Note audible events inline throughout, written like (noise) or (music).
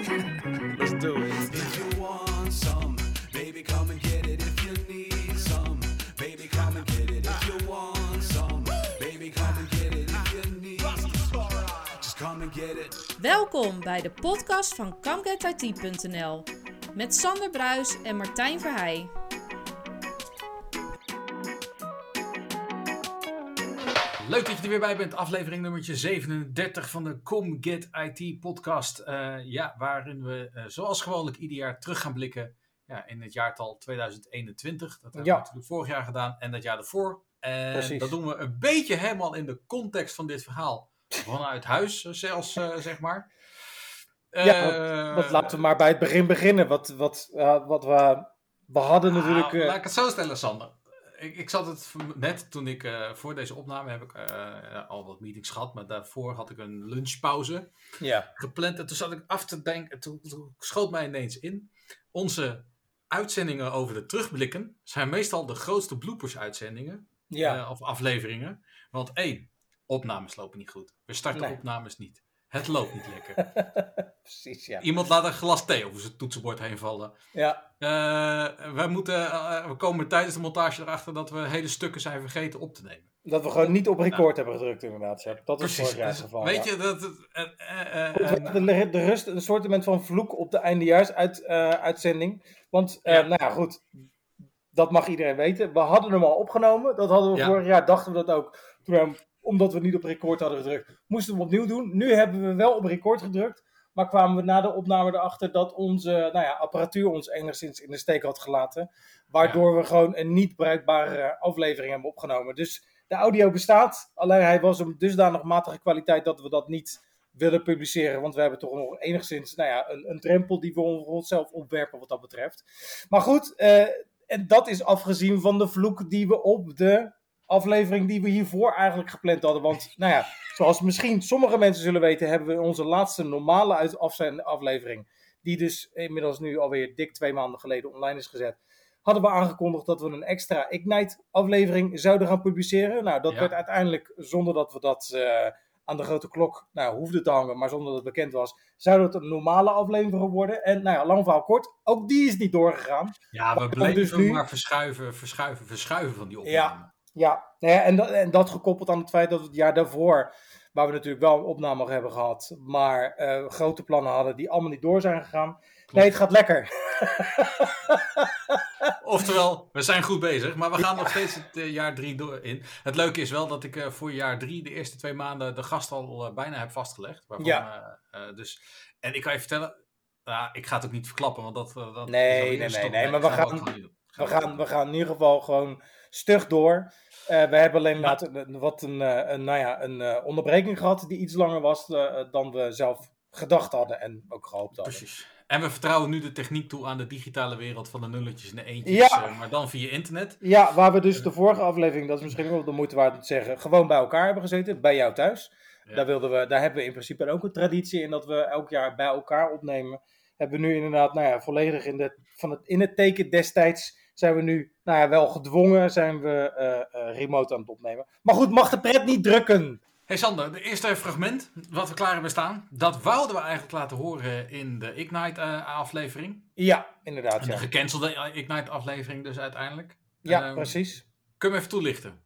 Let's do it. If you want some, baby, come and get it. If you need some, baby, come and get it. If you want some, baby, come and get it. If you need, just come and get it. Welkom bij de podcast van ComeGetIT.nl met Sander Bruis en Martijn Verheij. Leuk dat je er weer bij bent. Aflevering nummertje 37 van de Come Get IT podcast. Eh, ja, waarin we eh, zoals gewoonlijk ieder jaar terug gaan blikken ja, in het jaartal 2021. Dat hebben Ja. we natuurlijk vorig jaar gedaan en dat jaar daarvoor. En Precies. dat doen we een beetje helemaal in de context van dit verhaal. Vanuit huis eh, zelfs, zeg maar. (laughs) Ja, Want laten we maar bij het begin beginnen. Wat, wat, wat we, we hadden natuurlijk... Nou, eh, laat ik het zo stellen, Sander. Ik, ik zat het net toen ik eh, voor deze opname heb ik eh, al wat meetings gehad, maar daarvoor had ik een lunchpauze ja. gepland. En toen zat ik af te denken, en toen, toen schoot mij ineens in. Onze uitzendingen over de terugblikken zijn meestal de grootste bloopers-uitzendingen Ja. eh, of afleveringen. Want één, opnames lopen niet goed. We starten Nee. opnames niet. Het loopt niet lekker. (laughs) Precies, ja. Iemand laat een glas thee over zijn toetsenbord heen vallen. Ja, Eh, wij moeten, eh, we komen tijdens de montage erachter dat we hele stukken zijn vergeten op te nemen. dat we gewoon niet op record hebben gedrukt inderdaad. Dat is vorig jaar het Dus geval. weet ja. je, dat, eh, we de, de rust, een soort van vloek op de eindejaars uit, eh, uitzending. Want, Ja. nou ja, goed. Dat mag iedereen weten. We hadden hem al opgenomen. Dat hadden we Ja. vorig jaar, dachten we dat ook. Toen we omdat we niet op record hadden gedrukt, moesten we opnieuw doen. Nu hebben we wel op record gedrukt. Maar kwamen we na de opname erachter dat onze nou ja, apparatuur ons enigszins in de steek had gelaten. Waardoor we gewoon een niet bruikbare aflevering hebben opgenomen. Dus de audio bestaat. Alleen hij was een dusdanig matige kwaliteit dat we dat niet willen publiceren. Want we hebben toch nog enigszins nou ja, een, een drempel die we voor onszelf opwerpen wat dat betreft. Maar goed, eh, en dat is afgezien van de vloek die we op de aflevering die we hiervoor eigenlijk gepland hadden. Want nou ja, zoals misschien sommige mensen zullen weten, hebben we onze laatste normale uit aflevering, die dus inmiddels nu alweer dik twee maanden geleden online is gezet, hadden we aangekondigd dat we een extra Ignite aflevering zouden gaan publiceren. Nou, dat Ja. werd uiteindelijk, zonder dat we dat eh, aan de grote klok nou, hoefden te hangen, maar zonder dat het bekend was, zou het een normale aflevering worden. En nou ja, lang verhaal kort, ook die is niet doorgegaan. ja, we bleven dus nu- maar verschuiven, verschuiven, verschuiven van die opname. Ja. Ja, en, dat, en dat gekoppeld aan het feit dat we het jaar daarvoor, waar we natuurlijk wel een opname hebben gehad, maar eh, grote plannen hadden die allemaal niet door zijn gegaan. Nee, het gaat lekker. (laughs) Oftewel, we zijn goed bezig, maar we gaan nog steeds het eh, jaar drie door in. Het leuke is wel dat ik eh, voor jaar drie de eerste twee maanden de gast al bijna heb vastgelegd. Waarvan, Ja. dus, en ik kan je vertellen, ik ga het ook niet verklappen, want dat... dat Nee, nee, nee, nee, maar we gaan-. We gaan, we gaan in ieder geval gewoon stug door. Eh, we hebben alleen wat een, eh, een, nou ja, een eh, onderbreking gehad die iets langer was dan we zelf gedacht hadden en ook gehoopt hadden. Precies. En we vertrouwen nu de techniek toe aan de digitale wereld van de nulletjes en de eentjes, Ja. maar dan via internet. Ja, waar we dus de vorige aflevering, dat is misschien ook wel de moeite waard om te zeggen, gewoon bij elkaar hebben gezeten, bij jou thuis. Ja. Daar, wilden we, daar hebben we in principe ook een traditie in dat we elk jaar bij elkaar opnemen. Hebben we nu inderdaad, nou ja, volledig in, de, van het, in het teken destijds zijn we nu, nou ja, wel gedwongen, zijn we eh, eh, remote aan het opnemen. Maar goed, mag de pret niet drukken. Hey Sander, de eerste fragment wat we klaar hebben staan, dat wouden we eigenlijk laten horen in de Ignite-aflevering. Ja, inderdaad, de ja. gecancelde Ignite-aflevering dus uiteindelijk. Ja, Ehm, precies. Kun je me even toelichten?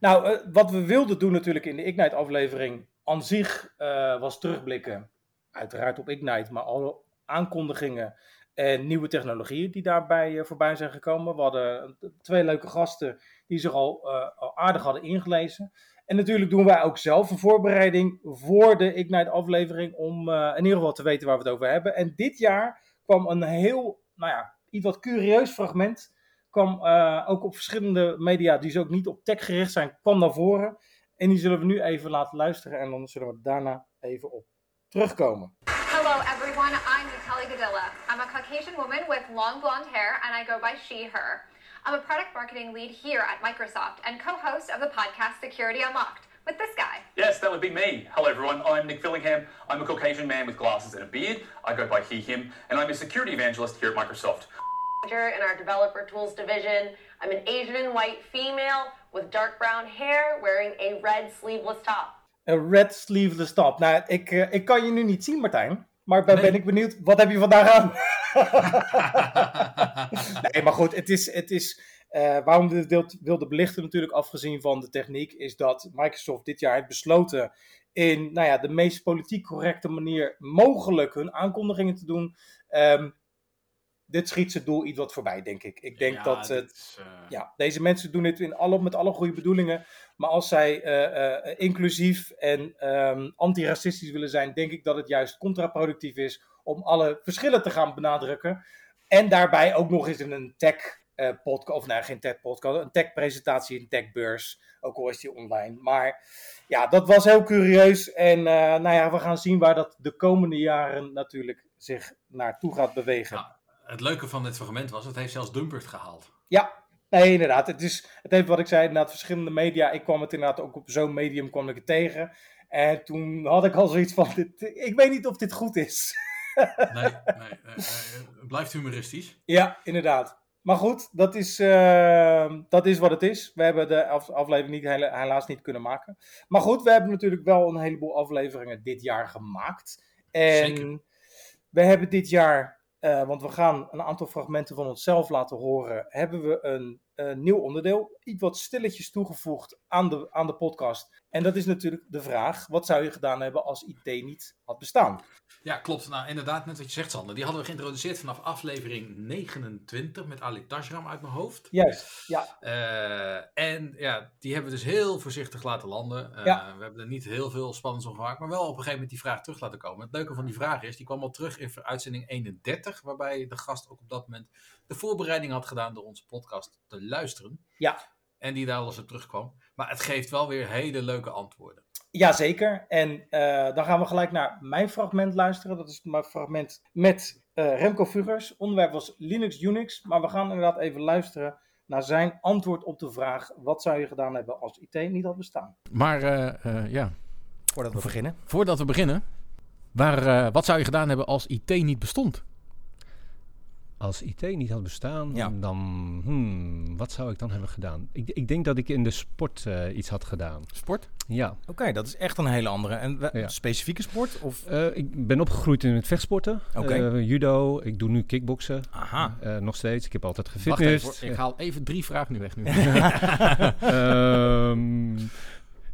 Nou, eh, wat we wilden doen natuurlijk in de Ignite-aflevering aan zich eh, was terugblikken. Uiteraard op Ignite, maar alle aankondigingen en nieuwe technologieën die daarbij eh, voorbij zijn gekomen. We hadden twee leuke gasten die zich al, eh, al aardig hadden ingelezen. En natuurlijk doen wij ook zelf een voorbereiding voor de Ignite-aflevering om eh, in ieder geval te weten waar we het over hebben. En dit jaar kwam een heel, nou ja, iets wat curieus fragment kwam ook op verschillende media die ze ook niet op tech gericht zijn, kwam naar voren. En die zullen we nu even laten luisteren en dan zullen we daarna even op terugkomen. Hello, everyone. I'm Natalie Gadilla. I'm a Caucasian woman with long blonde hair, and I go by she, her. I'm a product marketing lead here at Microsoft and co host of the podcast Security Unlocked with this guy. Yes, that would be me. Hello, everyone. I'm Nick Fillingham. I'm a Caucasian man with glasses and a beard. I go by he, him, and I'm a security evangelist here at Microsoft. manager in our developer tools division. I'm an Asian and white female with dark brown hair wearing a red sleeveless top. Een red sleeveless top. Nou, ik, eh, ik kan je nu niet zien, Martijn. Maar ben, Nee. ben ik benieuwd, wat heb je vandaag aan? (laughs) (laughs) nee, maar goed, het is, het is eh, waarom we dit wilde belichten natuurlijk, afgezien van de techniek, is dat Microsoft dit jaar heeft besloten in nou ja, de meest politiek correcte manier mogelijk hun aankondigingen te doen. Ehm, dit schiet zijn doel iets wat voorbij, denk ik. Ik denk Ja, dat het is, eh, ja, deze mensen doen dit in alle, met alle goede bedoelingen. Maar als zij eh, eh, inclusief en ehm antiracistisch willen zijn, denk ik dat het juist contraproductief is om alle verschillen te gaan benadrukken. En daarbij ook nog eens in een tech podcast, of nee, geen tech podcast, een tech presentatie, een techbeurs. Ook al is die online. Maar ja, dat was heel curieus. En nou ja, we gaan zien waar dat de komende jaren natuurlijk zich naartoe gaat bewegen. Ja. Het leuke van dit fragment was, het heeft zelfs Dumpert gehaald. Ja, nee, inderdaad. Het, is, het heeft wat ik zei, inderdaad, verschillende media. Ik kwam het inderdaad ook op zo'n medium kwam ik het tegen. En toen had ik al zoiets van, dit, ik weet niet of dit goed is. Nee, (laughs) nee, nee, blijft humoristisch. ja, inderdaad. Maar goed, dat is, eh, dat is wat het is. We hebben de af- aflevering niet, helaas niet kunnen maken. Maar goed, we hebben natuurlijk wel een heleboel afleveringen dit jaar gemaakt. En Zeker. we hebben dit jaar, eh, want we gaan een aantal fragmenten van onszelf laten horen, hebben we een eh, nieuw onderdeel, iets wat stilletjes toegevoegd aan de, aan de podcast. En dat is natuurlijk de vraag, wat zou je gedaan hebben als IT niet had bestaan? Ja, klopt. Nou, inderdaad, net wat je zegt, Sander. Die hadden we geïntroduceerd vanaf aflevering 29 met Ali Tashram uit mijn hoofd. Juist, ja. Eh, en ja, die hebben we dus heel voorzichtig laten landen. Eh, Ja. We hebben er niet heel veel spannends om gemaakt, maar wel op een gegeven moment die vraag terug laten komen. Het leuke van die vraag is, die kwam al terug in uitzending 31, waarbij de gast ook op dat moment de voorbereiding had gedaan door onze podcast te luisteren. Ja. En die daar alles op terugkwam. Maar het geeft wel weer hele leuke antwoorden. Jazeker. En eh, dan gaan we gelijk naar mijn fragment luisteren. Dat is mijn fragment met eh, Remco Vugers. Onderwerp was Linux Unix. Maar we gaan inderdaad even luisteren naar zijn antwoord op de vraag: wat zou je gedaan hebben als IT niet had bestaan? Maar eh, eh, ja, Voordat we beginnen. voordat we beginnen. Waar, eh, wat zou je gedaan hebben als IT niet bestond? Als IT niet had bestaan, Ja. dan hmm, wat zou ik dan hebben gedaan? Ik, ik denk dat ik in de sport eh, iets had gedaan. Sport? Ja, Oké, dat is echt een hele andere. En Ja. specifieke sport? Of... Eh, ik ben opgegroeid in het vechtsporten. Oké. Eh, judo, ik doe nu kickboksen. Aha. Eh, nog steeds, ik heb altijd Wacht gefitness. even, hoor. ik haal even drie vragen nu weg. Nu. (laughs) (laughs) Eh,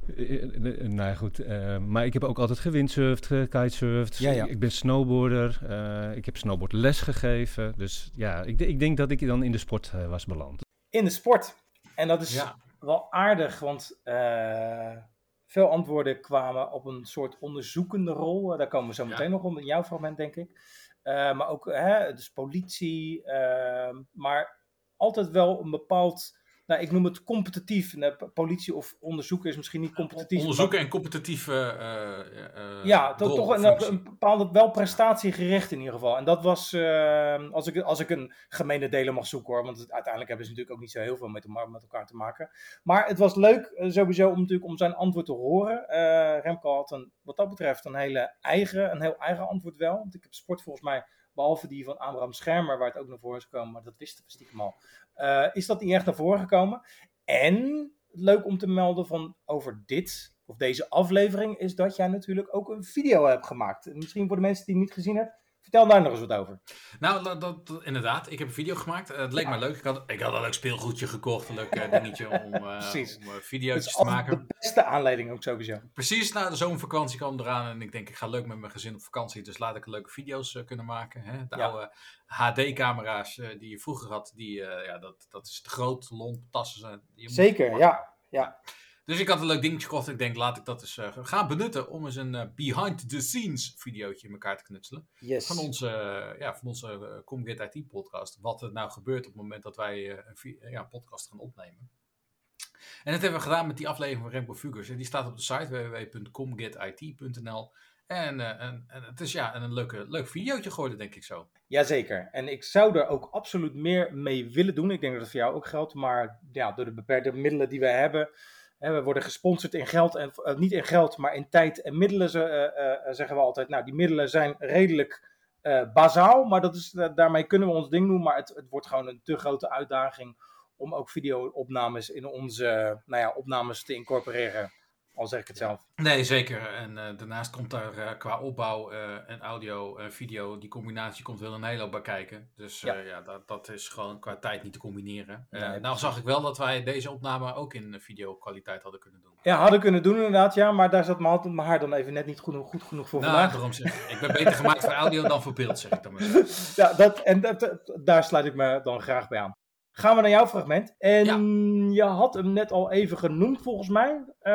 nou ja, goed. eh, maar ik heb ook altijd gewindsurfd, gekitesurfd. Ja, ja. Ik ben snowboarder. eh, ik heb snowboardles gegeven. Dus ja, ik, ik denk dat ik dan in de sport was beland. In de sport. En dat is Ja. wel aardig, want eh, veel antwoorden kwamen op een soort onderzoekende rol. Daar komen we zo Ja. meteen nog om in jouw fragment, denk ik. Eh, maar ook hè, dus politie, maar altijd wel een bepaald, nou, ik noem het competitief. Nou, politie of onderzoeken is misschien niet competitief. Onderzoeken en competitieve. eh, eh, Ja, to- rol, toch een, een bepaalde, wel prestatiegericht in ieder geval. En dat was, eh, als, ik, als ik een gemene delen mag zoeken hoor, want het- uiteindelijk hebben ze natuurlijk ook niet zo heel veel met, met elkaar te maken. Maar het was leuk eh, sowieso om, natuurlijk, om zijn antwoord te horen. Eh, Remco had een, wat dat betreft een, hele eigen, een heel eigen antwoord wel. Want ik heb sport volgens mij, behalve die van Abraham Schermer, waar het ook naar voren is gekomen, maar dat wisten we stiekem al, eh, is dat niet echt naar voren gekomen. En leuk om te melden van over dit, of deze aflevering, is dat jij natuurlijk ook een video hebt gemaakt. En Misschien voor de mensen die het niet gezien hebben, vertel daar nog eens wat over. Nou, dat, inderdaad. Ik heb een video gemaakt. Eh, het leek me leuk. Ik had, ik had een leuk speelgoedje gekocht. Een leuk eh, dingetje om, (laughs) eh om Dat video's te maken. de beste aanleiding ook sowieso. Precies, na de zomervakantie kwam eraan. En ik denk, ik ga leuk met mijn gezin op vakantie. Dus laat ik leuke video's kunnen maken. Hè? De Ja. oude HD-camera's die je vroeger had. Die, ja, dat, dat is te groot, lomp, tassen. moet Zeker, ja. ja. Dus ik had een leuk dingetje gekocht. Ik denk, laat ik dat eens eh, gaan benutten. Om eens een eh, behind-the-scenes videootje in elkaar te knutselen. Yes. van onze, eh, ja, van onze Comget IT podcast. Wat er nou gebeurt op het moment dat wij een ja, podcast gaan opnemen. En dat hebben we gedaan met die aflevering van Remco Fugers. En die staat op de site www.comgetit.nl. En, en, en het is ja, een leuke, leuk videootje geworden, denk ik zo. Jazeker. En ik zou er ook absoluut meer mee willen doen. Ik denk dat het voor jou ook geldt. Maar ja, door de beperkte middelen die wij hebben. We worden gesponsord in geld. En, eh, niet in geld, maar in tijd en middelen. eh, eh, zeggen we altijd. Nou, die middelen zijn redelijk bazaal. Maar dat is, daarmee kunnen we ons ding doen. Maar het, het wordt gewoon een te grote uitdaging. Om ook video-opnames in onze nou ja, opnames te incorporeren. Al zeg ik het zelf. Nee, zeker. En eh, daarnaast komt daar eh, qua opbouw eh, en audio en video, die combinatie komt wel een hele hoop bij kijken. Dus ja, ja dat, dat is gewoon qua tijd niet te combineren. Nee, nou zag ik wel dat wij deze opname ook in video-kwaliteit hadden kunnen doen. Ja, hadden kunnen doen inderdaad, ja. Maar daar zat mijn haar dan even net niet goed, goed genoeg voor Nou, vandaag. daarom zeg ik. Ik ben beter gemaakt voor audio dan voor beeld, zeg ik dan maar. (laughs) Ja, dat, en dat- daar sluit ik me dan graag bij aan. Gaan we naar jouw fragment. En je had hem net al even genoemd, volgens mij. Eh,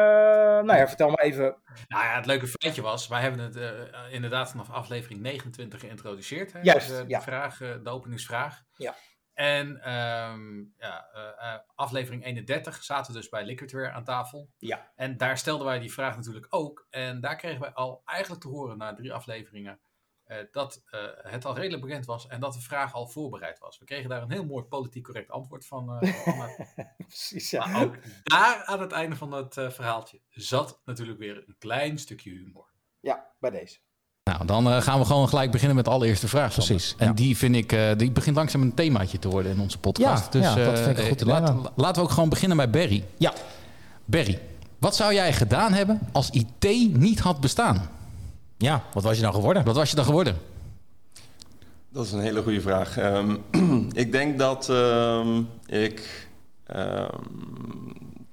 nou ja, vertel maar even. Nou ja, het leuke feitje was, wij hebben het eh, inderdaad vanaf aflevering 29 geïntroduceerd. Hè? Juist, Dus, eh, de, ja. vraag, eh, de openingsvraag. Ja. En ehm, ja, aflevering 31 zaten we dus bij Liquidware aan tafel. Ja. En daar stelden wij die vraag natuurlijk ook. En daar kregen wij al eigenlijk te horen na drie afleveringen dat eh, het al redelijk bekend was en dat de vraag al voorbereid was. We kregen daar een heel mooi politiek correct antwoord van. eh. (laughs) Precies, ja. Maar ook daar aan het einde van het eh, verhaaltje zat natuurlijk weer een klein stukje humor. Ja, bij deze. Nou, dan eh, gaan we gewoon gelijk beginnen met de allereerste vraag. Precies, En ja. die vind ik, eh, die begint langzaam een themaatje te worden in onze podcast. Ja, dus ja, dat eh, vind ik goed eh, laat- laten we ook gewoon beginnen bij Barry. Ja. Barry, wat zou jij gedaan hebben als IT niet had bestaan? Ja, wat was je nou geworden? Wat was je dan geworden? Dat is een hele goede vraag. Ehm, (clears throat) ik denk dat ehm, ik ehm,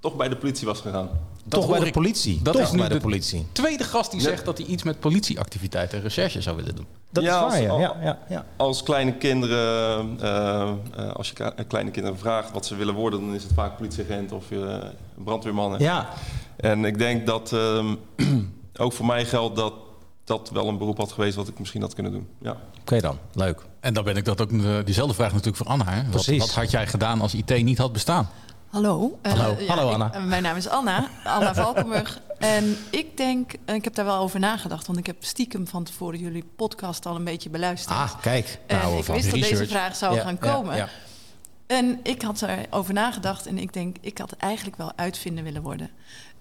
toch bij de politie was gegaan. Dat Toch bij de ik- politie. Dat Toch is nu bij de de politie. tweede gast die Ja. zegt dat hij iets met politieactiviteiten en recherche zou willen doen. Dat Ja, is als- waar, ja. al- ja, ja, ja. Als kleine kinderen, eh, eh, als je ka- kleine kinderen vraagt wat ze willen worden, dan is het vaak politieagent of eh, brandweerman. Ja, En ik denk dat ehm, (clears throat) ook voor mij geldt dat dat wel een beroep had geweest wat ik misschien had kunnen doen. Ja. oké dan. Leuk. En dan ben ik dat ook eh, diezelfde vraag natuurlijk voor Anna. Hè? Wat, Precies. wat had jij gedaan als IT niet had bestaan? Hallo. Eh, Hallo. ja, Hallo, ik- Anna. eh, mijn naam is Anna, Anna Valkenburg. en ik denk, en ik heb daar wel over nagedacht, want ik heb stiekem van tevoren jullie podcast al een beetje beluisterd. Ah, kijk. en Nou, ik wist dat deze vraag zou Ja, gaan ja, komen. ja. En ik had erover nagedacht en ik denk, ik had eigenlijk wel uitvinder willen worden.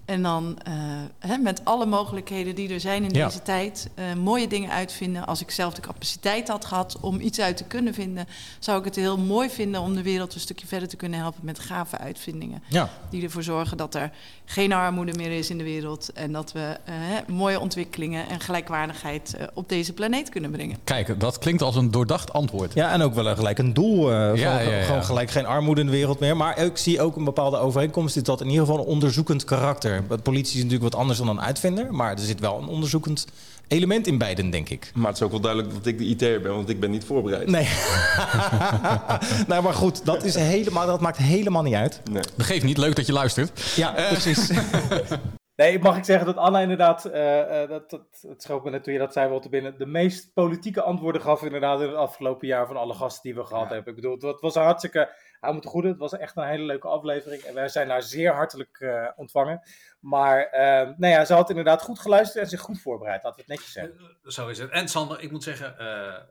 En dan eh, hè, met alle mogelijkheden die er zijn in Ja. deze tijd, eh, mooie dingen uitvinden. Als ik zelf de capaciteit had gehad om iets uit te kunnen vinden, zou ik het heel mooi vinden om de wereld een stukje verder te kunnen helpen met gave uitvindingen. Ja. Die ervoor zorgen dat er geen armoede meer is in de wereld en dat we eh, hè, mooie ontwikkelingen en gelijkwaardigheid op deze planeet kunnen brengen. Kijk, dat klinkt als een doordacht antwoord. Ja, en ook wel een, gelijk een doel. eh, Ja, ja. Gewoon gelijk geen armoede in de wereld meer. Maar ik zie ook een bepaalde overeenkomst. Is dat in ieder geval een onderzoekend karakter. De politie is natuurlijk wat anders dan een uitvinder. Maar er zit wel een onderzoekend element in beiden, denk ik. Maar het is ook wel duidelijk dat ik de IT'er ben, want ik ben niet voorbereid. Nee. (laughs) nou, maar goed, dat, is helemaal, dat maakt helemaal niet uit. Nee. Dat geeft niet, leuk dat je luistert. Ja, precies. (laughs) Nee, mag ik zeggen dat Anna inderdaad, eh, eh, dat, dat, het schoot me net toen je dat zei wel te binnen, de meest politieke antwoorden gaf inderdaad in het afgelopen jaar van alle gasten die we gehad hebben. Ik bedoel, het was een hij moet goede, het was echt een hele leuke aflevering en wij zijn daar zeer hartelijk eh, ontvangen. Maar eh, nou ja, ze had inderdaad goed geluisterd en zich goed voorbereid, laten we het netjes zeggen. Eh, Zo is het. En Sander, ik moet zeggen, eh, eh,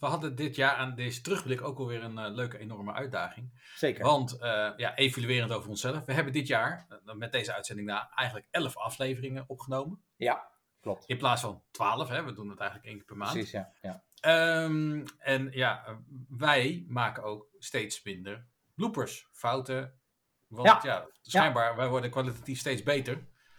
we hadden dit jaar aan deze terugblik ook alweer een eh, leuke, enorme uitdaging. Zeker. Want, eh, ja, evaluerend over onszelf. We hebben dit jaar, eh, met deze uitzending na, eigenlijk 11 afleveringen opgenomen. Ja, klopt. In plaats van 12, hè. We doen het eigenlijk één keer per maand. Precies, ja. ja. Ehm, en ja, eh, wij maken ook steeds minder bloopers, fouten. Want Ja. ja, schijnbaar, wij worden kwalitatief steeds beter.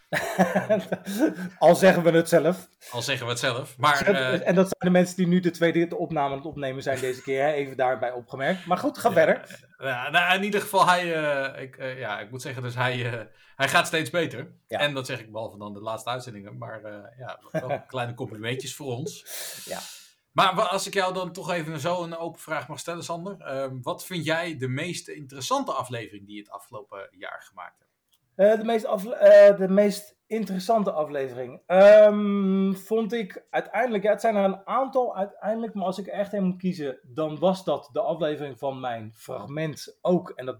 (laughs) Al zeggen we het zelf. Al zeggen we het zelf. Maar eh, en dat zijn de mensen die nu de tweede opname aan het opnemen zijn deze keer, hè? even daarbij opgemerkt. Maar goed, ga verder. Ja, nou, in ieder geval, hij, eh, ik, eh, ja, ik moet zeggen, dus hij, hij gaat steeds beter. En dat zeg ik behalve dan de laatste uitzendingen. Maar ja, wel (laughs) kleine complimentjes voor ons. Ja. Maar als ik jou dan toch even zo een open vraag mag stellen, Sander. ehm, wat vind jij de meest interessante aflevering die je het afgelopen jaar gemaakt hebt? Eh, de, meest eh, de meest interessante aflevering. Ehm, vond ik uiteindelijk, ja, het zijn er een aantal uiteindelijk, maar als ik echt een moet kiezen, dan was dat de aflevering van mijn fragment ook. En dat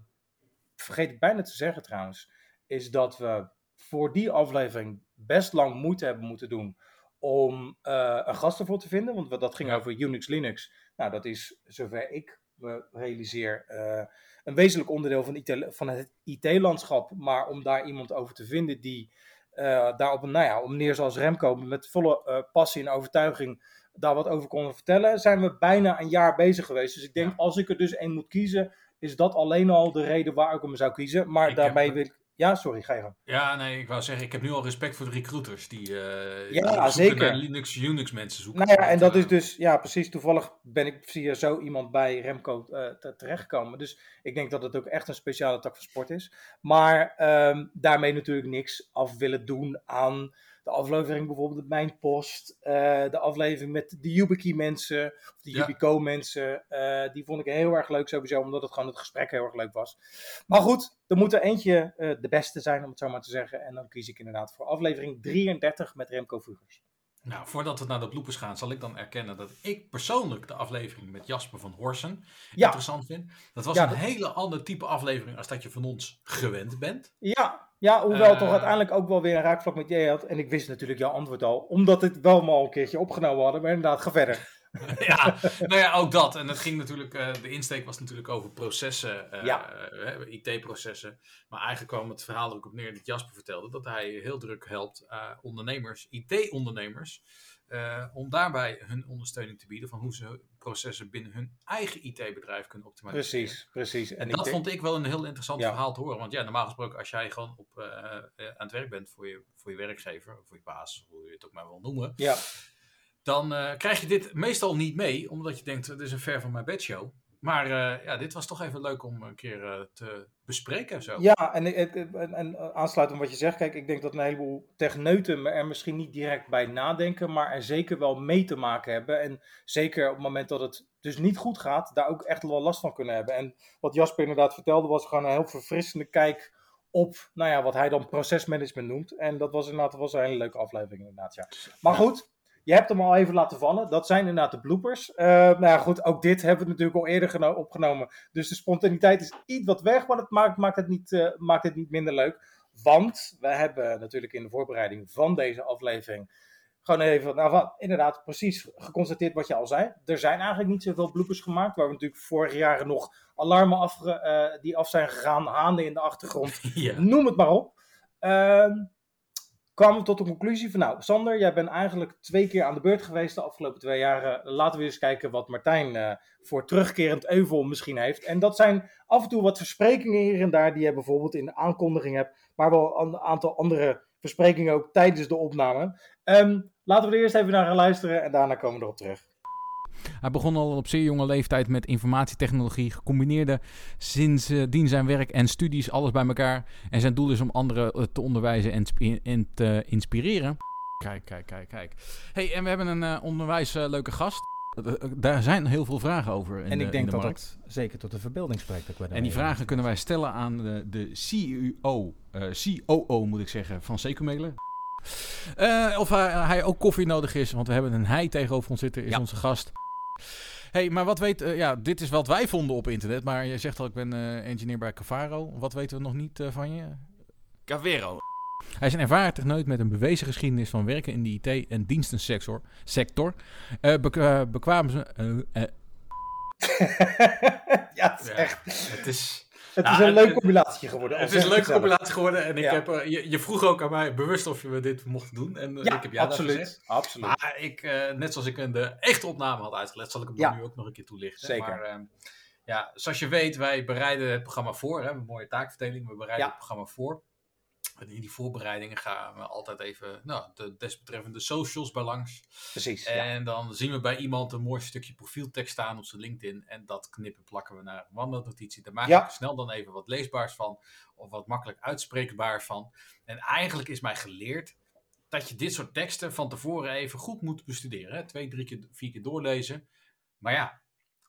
vergeet ik bijna te zeggen trouwens, is dat we voor die aflevering best lang moeite hebben moeten doen om eh, een gast ervoor te vinden. Want dat ging over Unix Linux. Nou, dat is, zover ik me realiseer, eh, een wezenlijk onderdeel van, IT van het IT-landschap. Maar om daar iemand over te vinden die eh, daar op een, nou ja, om neer zoals Remco met volle passie en overtuiging daar wat over kon vertellen, zijn we bijna een jaar bezig geweest. Dus ik denk, als ik er dus één moet kiezen, is dat alleen al de reden waar ik hem zou kiezen. Maar Ik daarmee heb- wil ik... Ja, sorry, ga je gang. Ja, nee, ik wou zeggen, ik heb nu al respect voor de recruiters die, eh Ja, die zoeken zeker. naar Linux, Unix mensen zoeken. Nou ja, en dat is dus, ja, precies. Toevallig ben ik via zo iemand bij Remco eh, te- terechtgekomen. Dus ik denk dat het ook echt een speciale tak van sport is. Maar ehm, daarmee natuurlijk niks af willen doen aan de aflevering bijvoorbeeld met Mijn Post. eh, de aflevering met de YubiKey mensen, of de Ja. Yubico mensen. eh, die vond ik heel erg leuk sowieso, omdat het gewoon het gesprek heel erg leuk was. Maar goed, er moet er eentje eh, de beste zijn, om het zo maar te zeggen. En dan kies ik inderdaad voor aflevering 33 met Remco Vugers. Nou, voordat we naar de bloepers gaan, zal ik dan erkennen dat ik persoonlijk de aflevering met Jasper van Horsen Ja. interessant vind. Dat was Ja, een dat- hele ander type aflevering als dat je van ons gewend bent. Ja, ja hoewel Eh, toch uiteindelijk ook wel weer een raakvlak met jij had. En ik wist natuurlijk jouw antwoord al, omdat het wel maar al een keertje opgenomen hadden. Maar inderdaad, ga verder. (laughs) ja, nou ja, ook dat. En het ging natuurlijk, eh, de insteek was natuurlijk over processen, eh, Ja. IT-processen. Maar eigenlijk kwam het verhaal er ook op neer dat Jasper vertelde dat hij heel druk helpt eh, ondernemers, IT-ondernemers, om daarbij hun ondersteuning te bieden van hoe ze processen binnen hun eigen IT-bedrijf kunnen optimaliseren. Precies, precies. En dat vond ik wel een heel interessant Ja. verhaal te horen. Want ja, normaal gesproken, als jij gewoon op, aan het werk bent voor je, voor je werkgever, of voor je baas, hoe je het ook maar wil noemen, Ja. Dan eh, krijg je dit meestal niet mee, omdat je denkt, het is een ver van mijn bedshow. Maar eh, ja, dit was toch even leuk om een keer eh, te bespreken. Zo. Ja, en, en, en, en aansluitend op wat je zegt, kijk, ik denk dat een heleboel techneuten er misschien niet direct bij nadenken, maar er zeker wel mee te maken hebben. En zeker op het moment dat het dus niet goed gaat, daar ook echt wel last van kunnen hebben. En wat Jasper inderdaad vertelde, was gewoon een heel verfrissende kijk op, nou ja, wat hij dan procesmanagement noemt. En dat was inderdaad was een hele leuke aflevering inderdaad, ja. Maar goed, je hebt hem al even laten vallen. Dat zijn inderdaad de bloopers. Eh, nou ja, goed, ook dit hebben we natuurlijk al eerder geno- opgenomen. Dus de spontaniteit is iets wat weg, maar dat maakt, maakt, het niet, eh, maakt het niet minder leuk. Want we hebben natuurlijk in de voorbereiding van deze aflevering gewoon even, nou, wat- inderdaad, precies geconstateerd wat je al zei. Er zijn eigenlijk niet zoveel bloopers gemaakt, waar we natuurlijk vorig jaar nog alarmen af, die af zijn gegaan, haanden in de achtergrond. (laughs) Ja. Noem het maar op. Ehm kwamen we tot de conclusie van, nou, Sander, jij bent eigenlijk twee keer aan de beurt geweest de afgelopen twee jaar. Eh, laten we eens kijken wat Martijn eh, voor terugkerend euvel misschien heeft. En dat zijn af en toe wat versprekingen hier en daar die je bijvoorbeeld in de aankondiging hebt, maar wel een aantal andere versprekingen ook tijdens de opname. Ehm, laten we er eerst even naar gaan luisteren en daarna komen we erop terug. Hij begon al op zeer jonge leeftijd met informatietechnologie, gecombineerde sindsdien zijn werk en studies, alles bij elkaar. En zijn doel is om anderen eh, te onderwijzen en, te inspireren. Kijk, kijk, kijk, kijk. hey, en we hebben een eh, onwijs eh, leuke gast. Daar zijn heel veel vragen over in en de, ik denk de dat dat zeker tot de verbeelding spreekt. ook En die vragen kunnen wij stellen aan de, de CEO, COO moet ik zeggen, van Secumailer. Eh of hij, hij ook koffie nodig is, want we hebben een hij tegenover ons zitten, is Ja. onze gast. Hey, maar wat weet, eh, ja, dit is wat wij vonden op internet, maar je zegt al, ik ben eh, engineer bij Cavaro. Wat weten we nog niet eh, van je? Cavero. Hij is een ervaren techneut met een bewezen geschiedenis van werken in de IT- en dienstensector. Sector. Eh, bek- eh, bekwaam ze... (laughs) ja, het is Ja, echt... Het is, Het is een het- leuk combinatie geworden. Het is een leuke combinatie geworden. En ik Ja. heb, eh, je, je vroeg ook aan mij bewust of we dit mochten doen. En eh, Ja, ik heb ja absoluut, gezegd. absoluut. Maar ik, eh, net zoals ik in de echte opname had uitgelegd, zal ik hem Ja. nu ook nog een keer toelichten. Zeker. Maar ehm, ja, zoals je weet, wij bereiden het programma voor. Hè, een mooie taakverdeling. We bereiden het programma voor. En in die voorbereidingen gaan we altijd even nou, de desbetreffende socials bij langs. Precies, ja. En dan zien we bij iemand een mooi stukje profieltekst staan op zijn LinkedIn. En dat knippen plakken we naar een wandelnotitie. Daar maak Ja. ik snel dan even wat leesbaars van. Of wat makkelijk uitspreekbaar van. En eigenlijk is mij geleerd dat je dit soort teksten van tevoren even goed moet bestuderen. Hè? Twee, drie keer, vier keer doorlezen. Maar ja,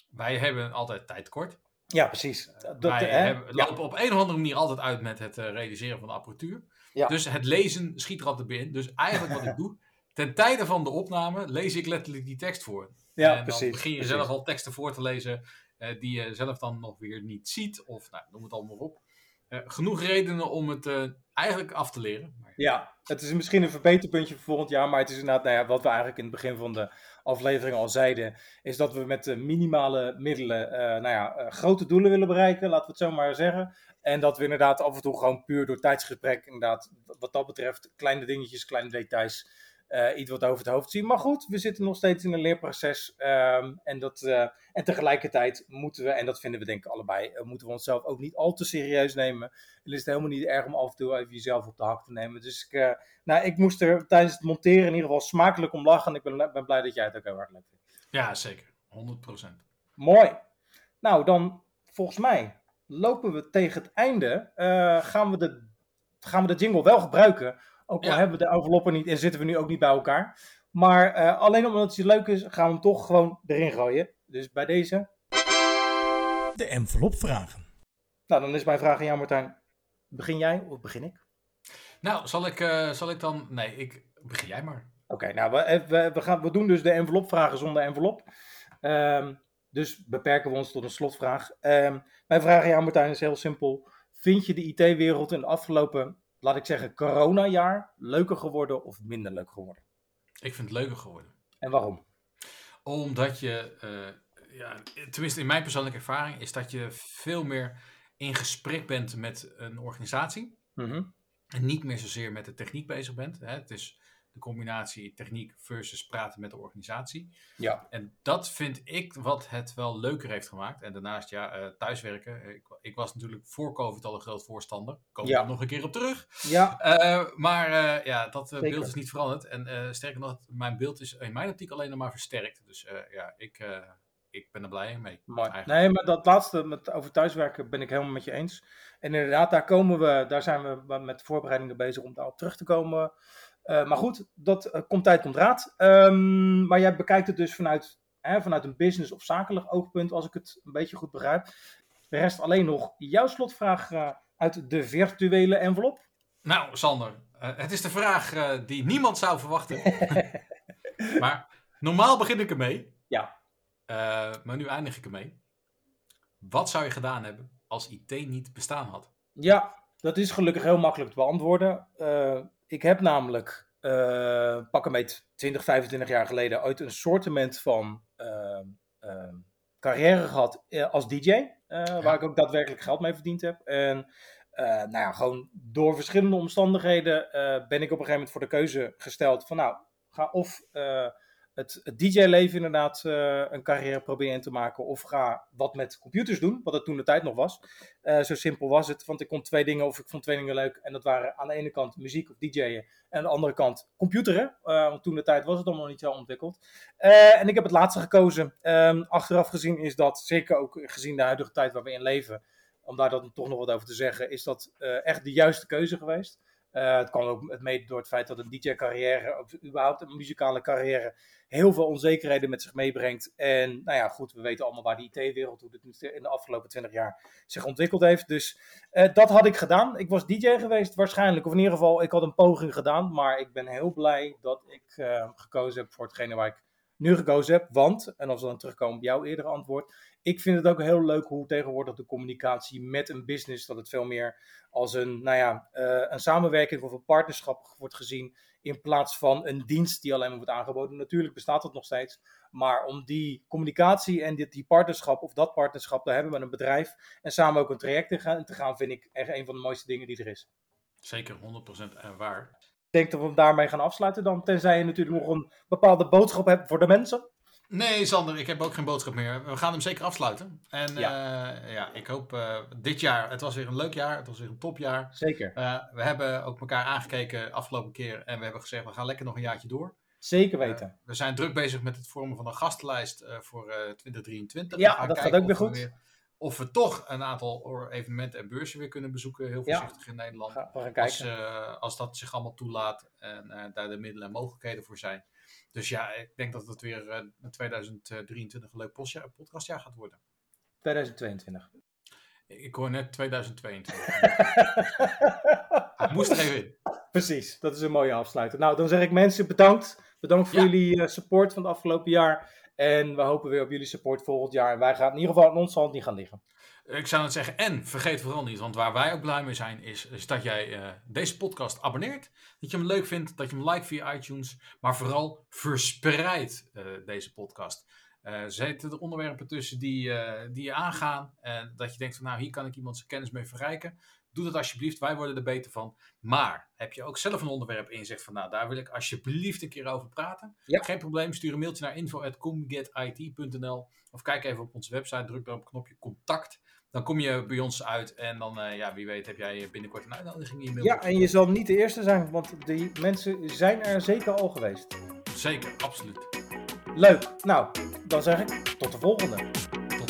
wij hebben altijd tijd tekort. Ja, precies. Dat, wij hè? hebben, Ja. lopen op een of andere manier altijd uit met het eh, realiseren van de apparatuur. Ja. Dus het lezen schiet er altijd bij in. Dus eigenlijk wat ik (laughs) doe, ten tijde van de opname lees ik letterlijk die tekst voor. Ja, en dan precies, begin je precies. zelf al teksten voor te lezen eh, die je zelf dan nog weer niet ziet. Of nou, noem het allemaal op. Eh, genoeg redenen om het eh, eigenlijk af te leren. Maar Ja, het is misschien een verbeterpuntje voor volgend jaar, maar het is inderdaad, nou ja, wat we eigenlijk in het begin van de aflevering al zeiden, is dat we met minimale middelen, eh, nou ja, eh, grote doelen willen bereiken, laten we het zo maar zeggen. En dat we inderdaad af en toe gewoon puur door tijdsgesprek, inderdaad, wat dat betreft, kleine dingetjes, kleine details, eh, iets wat over het hoofd zien. Maar goed, we zitten nog steeds in een leerproces. ehm, en, dat, eh, en tegelijkertijd moeten we, en dat vinden we denk ik allebei, eh, moeten we onszelf ook niet al te serieus nemen. En is het helemaal niet erg om af en toe even jezelf op de hak te nemen. Dus ik, nou, ik moest er tijdens het monteren in ieder geval smakelijk om lachen. En ik ben, ben blij dat jij het ook heel erg leuk vindt. Ja, zeker. 100%. Mooi. Nou, dan volgens mij lopen we tegen het einde. Gaan, we de, gaan we de jingle wel gebruiken. Ook al Ja. hebben we de enveloppen niet en zitten we nu ook niet bij elkaar. Maar eh, alleen omdat het leuk is, gaan we hem toch gewoon erin gooien. Dus bij deze. De envelopvragen. Nou, dan is mijn vraag aan jou, Martijn. Begin jij of begin ik? Nou, zal ik, eh, zal ik dan... Nee, ik... begin jij maar. Oké, nou, we, we, we, gaan, we doen dus de envelopvragen zonder envelop. Ehm, dus beperken we ons tot een slotvraag. Ehm, mijn vraag aan jou, Martijn, is heel simpel. Vind je de IT-wereld in de afgelopen, laat ik zeggen, coronajaar leuker geworden of minder leuk geworden? Ik vind het leuker geworden. En waarom? Omdat je, eh, ja, tenminste in mijn persoonlijke ervaring, is dat je veel meer in gesprek bent met een organisatie. Mhm. En niet meer zozeer met de techniek bezig bent. Hè. Het is de combinatie techniek versus praten met de organisatie. Ja. En dat vind ik wat het wel leuker heeft gemaakt. En daarnaast, ja, eh, thuiswerken. Ik, ik was natuurlijk voor COVID al een groot voorstander. We Ja. er nog een keer op terug. Ja. Eh, maar eh, ja, dat Zeker. beeld is niet veranderd. En eh, sterker nog, mijn beeld is in mijn optiek alleen nog maar versterkt. Dus eh, ja, ik, eh, ik ben er blij mee. Mooi. eigenlijk. Nee, maar dat laatste met, over thuiswerken ben ik helemaal met je eens. En inderdaad, daar, komen we, daar zijn we met voorbereidingen bezig om daarop terug te komen. Eh, maar goed, dat eh, komt tijd, komt raad. Ehm, maar jij bekijkt het dus vanuit, hè, vanuit een business of zakelijk oogpunt, als ik het een beetje goed begrijp. Er rest alleen nog jouw slotvraag eh, uit de virtuele envelop. Nou, Sander, het is de vraag die niemand zou verwachten. (laughs) maar normaal begin ik ermee. Ja. Maar nu eindig ik ermee. Wat zou je gedaan hebben als IT niet bestaan had? Ja, dat is gelukkig heel makkelijk te beantwoorden. Ik heb namelijk, eh pak een beetje 20, 25 jaar geleden, ooit een soortement van eh, carrière gehad eh, als DJ. eh, Waar ik ook daadwerkelijk geld mee verdiend heb. En nou ja, gewoon door verschillende omstandigheden ben ik op een gegeven moment voor de keuze gesteld van nou, ga of het, DJ-leven inderdaad eh, een carrière proberen te maken. Of ga wat met computers doen, wat het toen de tijd nog was. Eh, zo simpel was het, want ik kon twee dingen, of ik vond twee dingen leuk. En dat waren aan de ene kant muziek of DJ'en. En aan de andere kant computeren. Eh, want toen de tijd was het allemaal niet zo ontwikkeld. En ik heb het laatste gekozen. Ehm, achteraf gezien is dat, zeker ook gezien de huidige tijd waar we in leven. Om daar dan toch nog wat over te zeggen, is dat echt de juiste keuze geweest. Eh, het kwam ook mede door het feit dat een DJ-carrière, of überhaupt een muzikale carrière, heel veel onzekerheden met zich meebrengt. En nou ja, goed, we weten allemaal waar de IT-wereld, hoe dit in de afgelopen 20 jaar zich ontwikkeld heeft. Dus eh, dat had ik gedaan. Ik was DJ geweest waarschijnlijk, of in ieder geval, ik had een poging gedaan. Maar ik ben heel blij dat ik eh, gekozen heb voor hetgene waar ik nu gekozen heb. Want, en als we dan terugkomen op jouw eerdere antwoord, ik vind het ook heel leuk hoe tegenwoordig de communicatie met een business, dat het veel meer als een, nou ja, eh, een samenwerking of een partnerschap wordt gezien. In plaats van een dienst die alleen maar wordt aangeboden. Natuurlijk bestaat dat nog steeds. Maar om die communicatie en dit, die partnerschap of dat partnerschap te hebben met een bedrijf. En samen ook een traject te gaan, te gaan vind ik echt een van de mooiste dingen die er is. Zeker 100% en waar. Denk dat we hem daarmee gaan afsluiten dan. Tenzij je natuurlijk nog een bepaalde boodschap hebt voor de mensen. Nee, Sander, ik heb ook geen boodschap meer. We gaan hem zeker afsluiten. En ja, ja ik hoop eh, dit jaar, het was weer een leuk jaar, het was weer een topjaar. Zeker. Eh, we hebben ook elkaar aangekeken afgelopen keer en we hebben gezegd, we gaan lekker nog een jaartje door. Zeker weten. we zijn druk bezig met het vormen van een gastenlijst eh, voor eh, 2023. Ja, dat gaat ook weer goed. Of we toch een aantal evenementen en beurzen weer kunnen bezoeken, heel Ja. voorzichtig in Nederland. we gaan als, eh, als dat zich allemaal toelaat en eh, daar de middelen en mogelijkheden voor zijn. Dus ja, ik denk dat het weer eh, in 2023 een leuk postjaar- podcastjaar gaat worden. 2022. Ik hoor net 2022. Ik (laughs) moest er even in. Precies, dat is een mooie afsluiter. Nou, dan zeg ik mensen bedankt. Bedankt voor Ja. jullie eh, support van het afgelopen jaar. En we hopen weer op jullie support volgend jaar. En wij gaan in ieder geval aan ons hand niet gaan liggen. Ik zou het zeggen, en vergeet vooral niet, want waar wij ook blij mee zijn, is, dat jij eh, deze podcast abonneert. Dat je hem leuk vindt, dat je hem like via iTunes, maar vooral verspreid eh, deze podcast. Eh zet er onderwerpen tussen die, die je aangaan en dat je denkt van nou, hier kan ik iemand zijn kennis mee verrijken. Doe dat alsjeblieft, wij worden er beter van. Maar heb je ook zelf een onderwerp in je zegt van nou, daar wil ik alsjeblieft een keer over praten. Geen probleem, stuur een mailtje naar info.comgetit.nl of kijk even op onze website, druk daar op het knopje contact. Dan kom je bij ons uit en dan, eh, ja, wie weet, heb jij binnenkort een uitnodiging in je mail. Ja, en je zal niet de eerste zijn, want die mensen zijn er zeker al geweest. Zeker, absoluut. Leuk. Nou, dan zeg ik tot de volgende.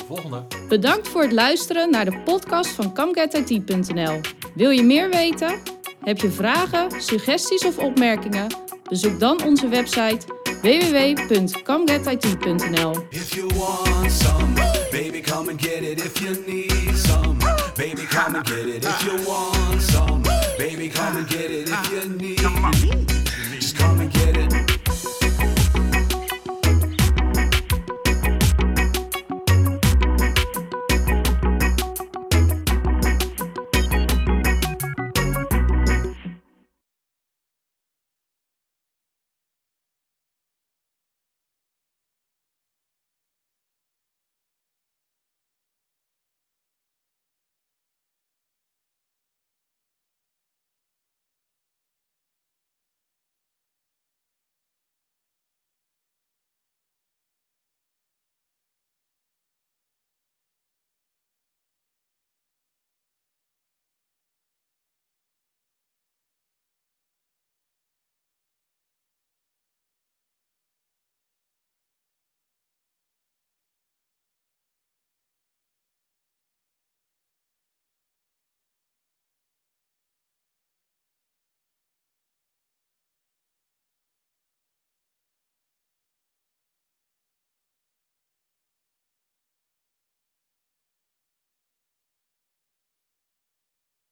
Volgende. Bedankt voor het luisteren naar de podcast van CamGetIT.nl. Wil je meer weten? Heb je vragen, suggesties of opmerkingen? Bezoek dan onze website www.camgetit.nl. If you want some, baby, come and get it. If you need some, baby, come and get it. If you want some, baby, come and get it. If you need